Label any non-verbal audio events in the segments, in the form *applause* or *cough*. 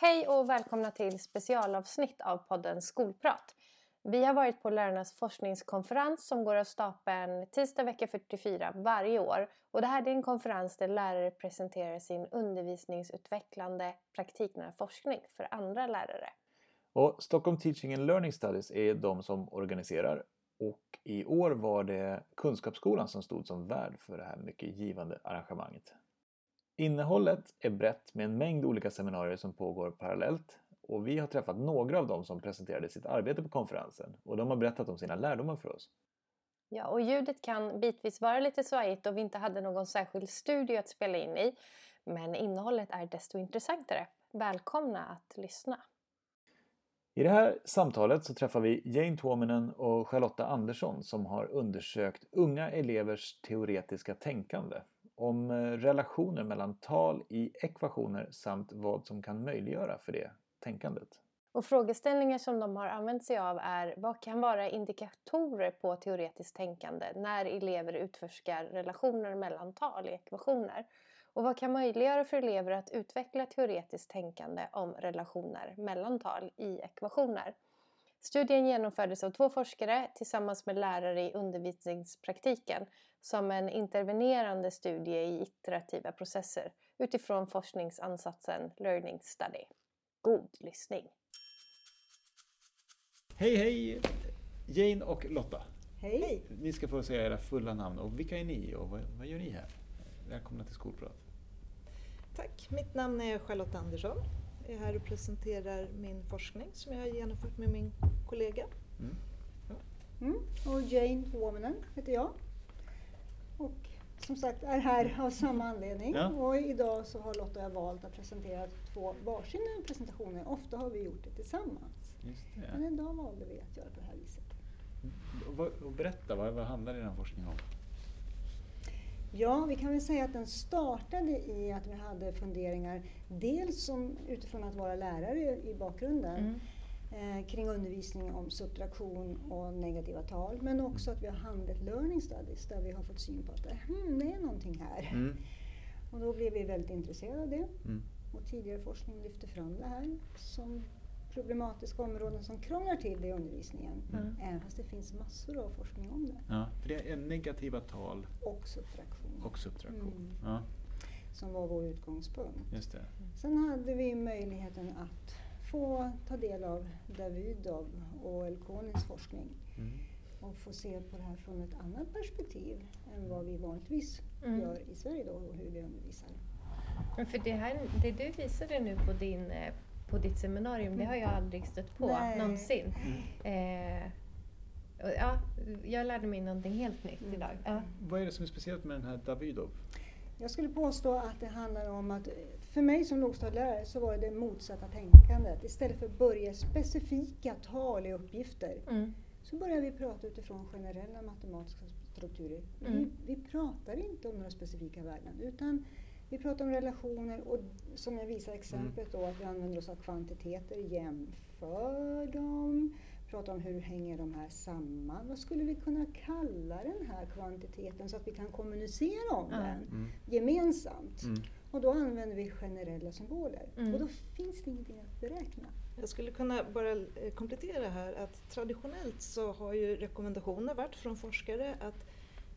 Hej och välkomna till specialavsnitt av podden Skolprat. Vi har varit på lärarnas forskningskonferens som går av stapeln tisdag vecka 44 varje år. Och det här är en konferens där lärare presenterar sin undervisningsutvecklande praktiknära forskning för andra lärare. Och Stockholm Teaching and Learning Studies är de som organiserar och i år var det Kunskapsskolan som stod som värd för det här mycket givande arrangemanget. Innehållet är brett med en mängd olika seminarier som pågår parallellt och vi har träffat några av dem som presenterade sitt arbete på konferensen och de har berättat om sina lärdomar för oss. Ja, och ljudet kan bitvis vara lite svajigt och vi inte hade någon särskild studio att spela in i. Men innehållet är desto intressantare. Välkomna att lyssna! I det här samtalet så träffar vi Jane Tuominen och Charlotta Andersson som har undersökt unga elevers teoretiska tänkande om eh, relationer mellan tal i ekvationer samt vad som kan möjliggöra för det tänkandet. Och frågeställningar som de har använt sig av är vad kan vara indikatorer på teoretiskt tänkande när elever utforskar relationer mellan tal i ekvationer? Och vad kan möjliggöra för elever att utveckla teoretiskt tänkande om relationer mellan tal i ekvationer? Studien genomfördes av två forskare tillsammans med lärare i undervisningspraktiken som en intervenerande studie i iterativa processer utifrån forskningsansatsen Learning Study. God lyssning! Hej hej! Jane och Lotta. Hej! Ni ska få säga era fulla namn och vilka är ni och vad, vad gör ni här? Välkomna till Skolprat. Tack! Mitt namn är Charlotte Andersson. Jag är här och presenterar min forskning som jag har genomfört med min kollega. Mm. Mm. Och Jane Tuominen heter jag. Och som sagt är här av samma anledning. Ja. Och idag så har Lotta och jag valt att presentera två varsina presentationer. Ofta har vi gjort det tillsammans. Det. Men idag valde vi att göra på det här viset. Och berätta, vad, vad handlar er forskning om? Ja, vi kan väl säga att den startade i att vi hade funderingar dels som, utifrån att vara lärare i bakgrunden mm. eh, kring undervisning om subtraktion och negativa tal men också att vi har handlat learning studies där vi har fått syn på att hmm, det är någonting här. Mm. Och då blev vi väldigt intresserade av det. Mm. Och tidigare forskning lyfte fram det här som problematiska områden som krånglar till det i undervisningen. Mm. Även fast det finns massor av forskning om det. Ja, för det är negativa tal och subtraktion. Och subtraktion. Mm. Ja. Som var vår utgångspunkt. Just det. Sen hade vi möjligheten att få ta del av Davidov och Elkonins forskning. Mm. Och få se på det här från ett annat perspektiv än vad vi vanligtvis mm. gör i Sverige då och hur vi undervisar. För det, här, det du visade nu på din eh, på ditt seminarium, det har jag aldrig stött på Nej. någonsin. Mm. Eh, ja, jag lärde mig någonting helt nytt mm. idag. Ja. Vad är det som är speciellt med den här Davidov? Jag skulle påstå att det handlar om att för mig som lågstadielärare så var det det motsatta tänkandet. Istället för att börja specifika tal i uppgifter mm. så börjar vi prata utifrån generella matematiska strukturer. Mm. Vi, vi pratar inte om några specifika värden utan vi pratar om relationer och som jag visar exemplet då att vi använder oss av kvantiteter, jämför dem, pratar om hur hänger de här samman. Vad skulle vi kunna kalla den här kvantiteten så att vi kan kommunicera om mm. den mm. gemensamt? Mm. Och då använder vi generella symboler mm. och då finns det ingenting att beräkna. Jag skulle kunna bara eh, komplettera här att traditionellt så har ju rekommendationer varit från forskare att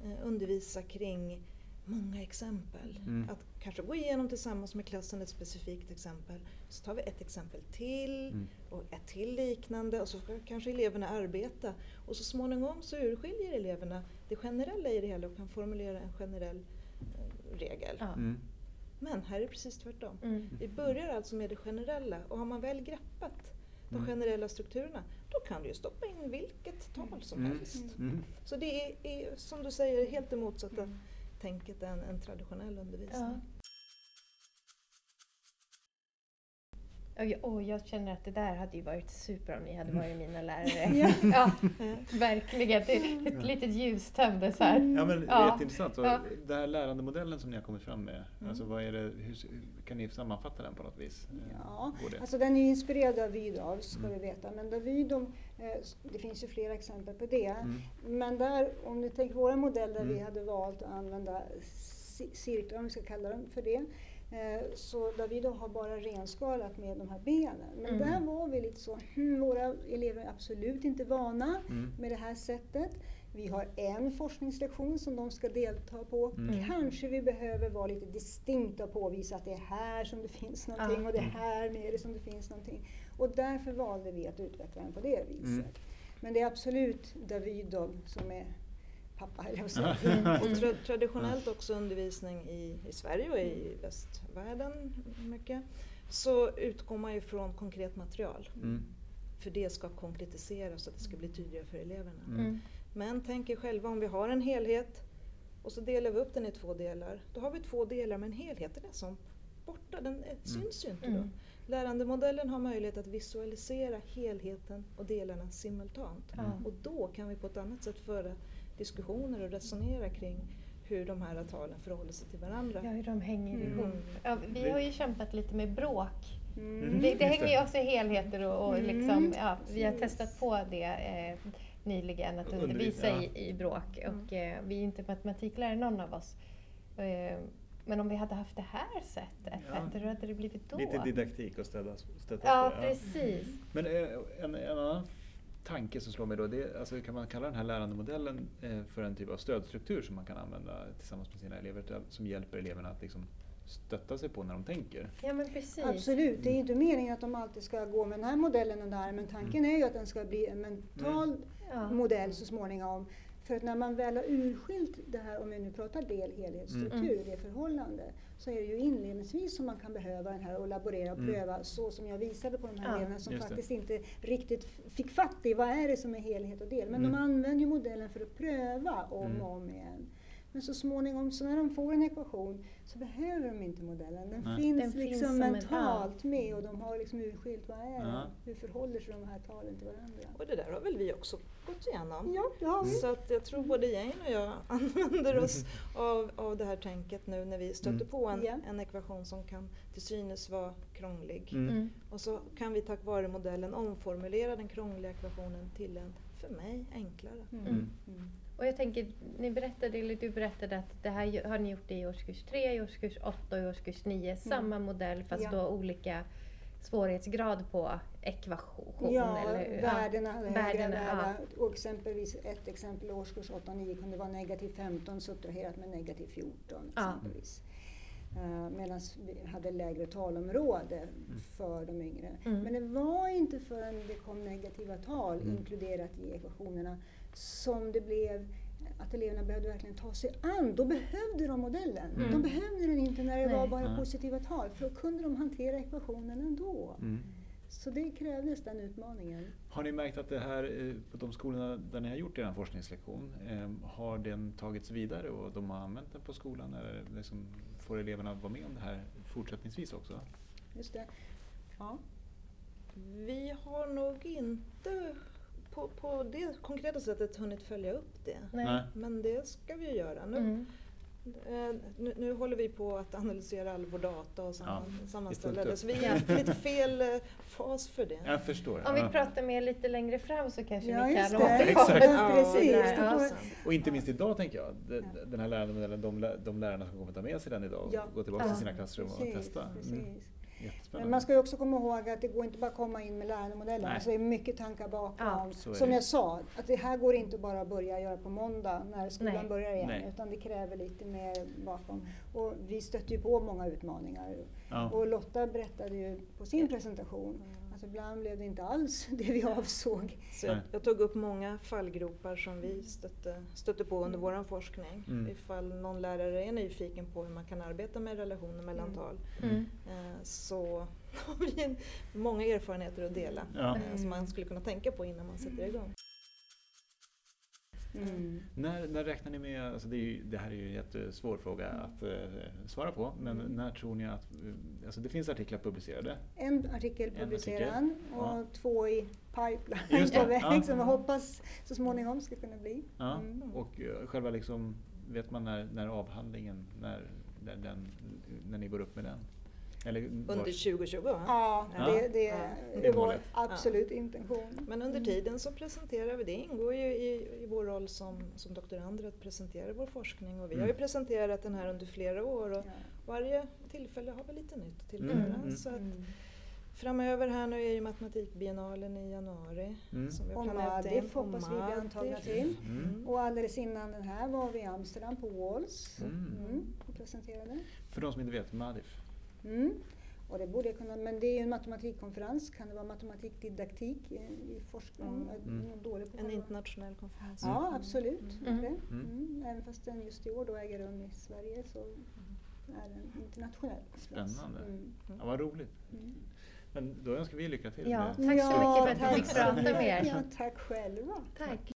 eh, undervisa kring många exempel. Mm. Att kanske gå igenom tillsammans med klassen ett specifikt exempel. Så tar vi ett exempel till mm. och ett till liknande och så ska kanske eleverna arbeta. Och så småningom så urskiljer eleverna det generella i det hela och kan formulera en generell eh, regel. Mm. Men här är det precis tvärtom. Mm. Vi börjar alltså med det generella och har man väl greppat de mm. generella strukturerna, då kan du ju stoppa in vilket tal som mm. helst. Så det är, är, som du säger, helt det motsatta tänket än en traditionell undervisning. Ja. Och jag känner att det där hade ju varit super om ni hade varit mina lärare. *laughs* ja. *laughs* ja, verkligen. Det är ett litet ljus tändes här. Ja, men ja. jätteintressant. Och ja. Den här lärandemodellen som ni har kommit fram med, mm. alltså vad är det, hur, kan ni sammanfatta den på något vis? Ja, alltså den är inspirerad av Vydov, ska mm. vi veta. Men Davidov, eh, det finns ju flera exempel på det. Mm. Men där, om ni tänker våra modell där vi mm. hade valt att använda cirklar, om vi ska kalla dem för det, Eh, så där vi då har bara renskalat med de här benen. Men Mm. där var vi lite så, hmm, våra elever är absolut inte vana Mm. med det här sättet. Vi har en forskningslektion som de ska delta på. Mm. Kanske vi behöver vara lite distinkta och påvisa att det är här som det finns någonting Ja. och det är Mm. här nere som det finns någonting. Och därför valde vi att utveckla den på det viset. Mm. Men det är absolut David då, som är pappa, jag. *laughs* Mm. Och tra traditionellt också undervisning i, i Sverige och i västvärlden mycket, så utgår man ju från konkret material. Mm. För det ska konkretiseras så att det ska bli tydligare för eleverna. Mm. Mm. Men tänk er själva om vi har en helhet och så delar vi upp den i två delar. Då har vi två delar men helheten är som borta, den är, syns ju inte då. Mm. Lärandemodellen har möjlighet att visualisera helheten och delarna simultant. Ja. Och då kan vi på ett annat sätt föra diskussioner och resonera kring hur de här talen förhåller sig till varandra. Ja, hur de hänger Mm. ihop. Ja, vi har ju kämpat lite med bråk. Mm. Det, det hänger ju också i helheter och, och Mm, liksom, ja, vi har testat på det eh, nyligen, att Undervisa, ja. i, i bråk. Mm. Och, eh, vi är inte matematiklärare någon av oss. Eh, men om vi hade haft det här sättet, Ja. hur hade det blivit då? Lite didaktik och stödja, stötta Ja, på det. precis. Men eh, en, en annan tanke som slår mig då, det alltså, kan man kalla den här lärandemodellen eh, för en typ av stödstruktur som man kan använda tillsammans med sina elever till- som hjälper eleverna att liksom stötta sig på när de tänker? Ja, men precis. Absolut, det är inte meningen att de alltid ska gå med den här modellen under armen. Tanken är ju att den ska bli en mental Ja. modell så småningom. För att när man väl har urskilt det här, om vi nu pratar del, helhet, struktur, det förhållande, så är det ju inledningsvis som man kan behöva den här och laborera och Mm. pröva så som jag visade på de här Ja. eleverna som Just det. faktiskt inte riktigt fick fatt i vad är det som är helhet och del. Men Mm. de använder ju modellen för att pröva om Mm. och om igen. Men så småningom, så när de får en ekvation, så behöver de inte modellen. Den Nej. finns Den finns liksom som en- mentalt med och de har liksom urskilt vad är det? Ja. Hur förhåller sig de här talen till varandra? Och det där har väl vi också gått igenom. Ja, det har vi. Så att jag tror både Jane och jag *laughs* använder oss *laughs* av, av det här tänket nu när vi stöter Mm. på en, Ja. en ekvation som kan till synes vara krånglig. Mm. Mm. Och så kan vi tack vare modellen omformulera den krångliga ekvationen till en, för mig, enklare. Mm. Mm. Mm. Och jag tänker, ni berättade, eller du berättade att det här har ni gjort i årskurs 3, i årskurs 8 och i årskurs 9. Samma modell fast Mm. Ja. då olika svårighetsgrad på ekvation. Ja, eller, värdena hade högre värdena, värda. Och exempelvis ett exempel årskurs 8 och 9 kunde vara negativ 15 subtraherat med negativ 14. Ja. Exempelvis. Uh, Medan vi hade lägre talområde för de yngre. Mm. Men det var inte förrän det kom negativa tal Mm. inkluderat i ekvationerna som det blev att eleverna behövde verkligen ta sig an. Då behövde de modellen. Mm. De behövde den inte när det Nej. var bara positiva tal, för då kunde de hantera ekvationen ändå. Mm. Så det krävdes den utmaningen. Har ni märkt att det här eh, på de skolorna där ni har gjort er forskningslektion, eh, har den tagits vidare och de har använt den på skolan? Eller liksom får eleverna vara med om det här fortsättningsvis också? Just det. Ja. Vi har nog inte på, på det konkreta sättet hunnit följa upp det. Nej. Men det ska vi göra. Nu, Mm. Eh, nu, nu håller vi på att analysera all vår data och samman, Ja, sammanställa det Så vi är i lite *laughs* fel eh, fas för det. Jag förstår. Om vi pratar med lite längre fram så kanske Ja, vi kan återkomma *laughs* Ja, precis. Ja. Och inte minst idag tänker jag, de- den här lärarmodellen, de, de lärarna som kommer ta med sig den idag och Ja. gå tillbaka Ja. till sina klassrum och Precis, testa. precis. Mm. Men man ska ju också komma ihåg att det går inte bara att komma in med lärandemodellen. Nej. Alltså det är mycket tankar bakom. Ja, Som det. jag sa, att det här går inte bara att börja göra på måndag när skolan Nej. börjar igen. Nej. Utan det kräver lite mer bakom. Och vi stötte ju på många utmaningar. Ja. Och Lotta berättade ju på sin presentation att ibland blev det inte alls *laughs* det vi avsåg. Så jag, jag tog upp många fallgropar som vi stötte, stötte på under vår forskning. Mm. Ifall någon lärare är nyfiken på hur man kan arbeta med relationer mellan Mm. tal Mm. eh, så *laughs* har vi många erfarenheter att dela Ja. eh, som man skulle kunna tänka på innan man sätter igång. Mm. När, när räknar ni med, alltså det, ju, det här är ju en jättesvår fråga att eh, svara på, men Mm. när tror ni att, eh, alltså det finns artiklar publicerade. En artikel publicerad och ja. två i pipeline på väg ja. som jag hoppas så småningom ska kunna bli. Ja. Mm. Och eh, själva liksom, vet man när, när avhandlingen, när, när, den, när ni går upp med den? Eller Under var- 2020 va? Ja, Ja. det, det, Ja. det är var målet. absolut intention. Men under Mm. tiden så presenterar vi, det ingår ju i, i vår roll som, som doktorander att presentera vår forskning och vi har ju Mm. presenterat den här under flera år och Ja. varje tillfälle har vi lite nytt att tillföra. Mm, mm. Så att Mm. framöver här nu är ju matematikbiennalen i januari Mm. som vi har planerat in. Hoppas vi bli antagna till. Mm. Och alldeles innan den här var vi i Amsterdam på Walls Mm. mm. och presenterade. För de som inte vet, Madif. Mm. Och det borde jag kunna, men det är ju en matematikkonferens. Kan det vara matematikdidaktik i, i forskning? Mm. Mm. nog dålig på En internationell konferens. Ja, absolut. Mm. Det. Mm. Mm. Även fast den just i år då äger rum i Sverige så är den internationell. konferens. Spännande. Mm. Ja, vad roligt. Mm. Men då önskar vi lycka till Ja, med tack så mycket för att vi fick prata med er. Ja, tack själva. Tack.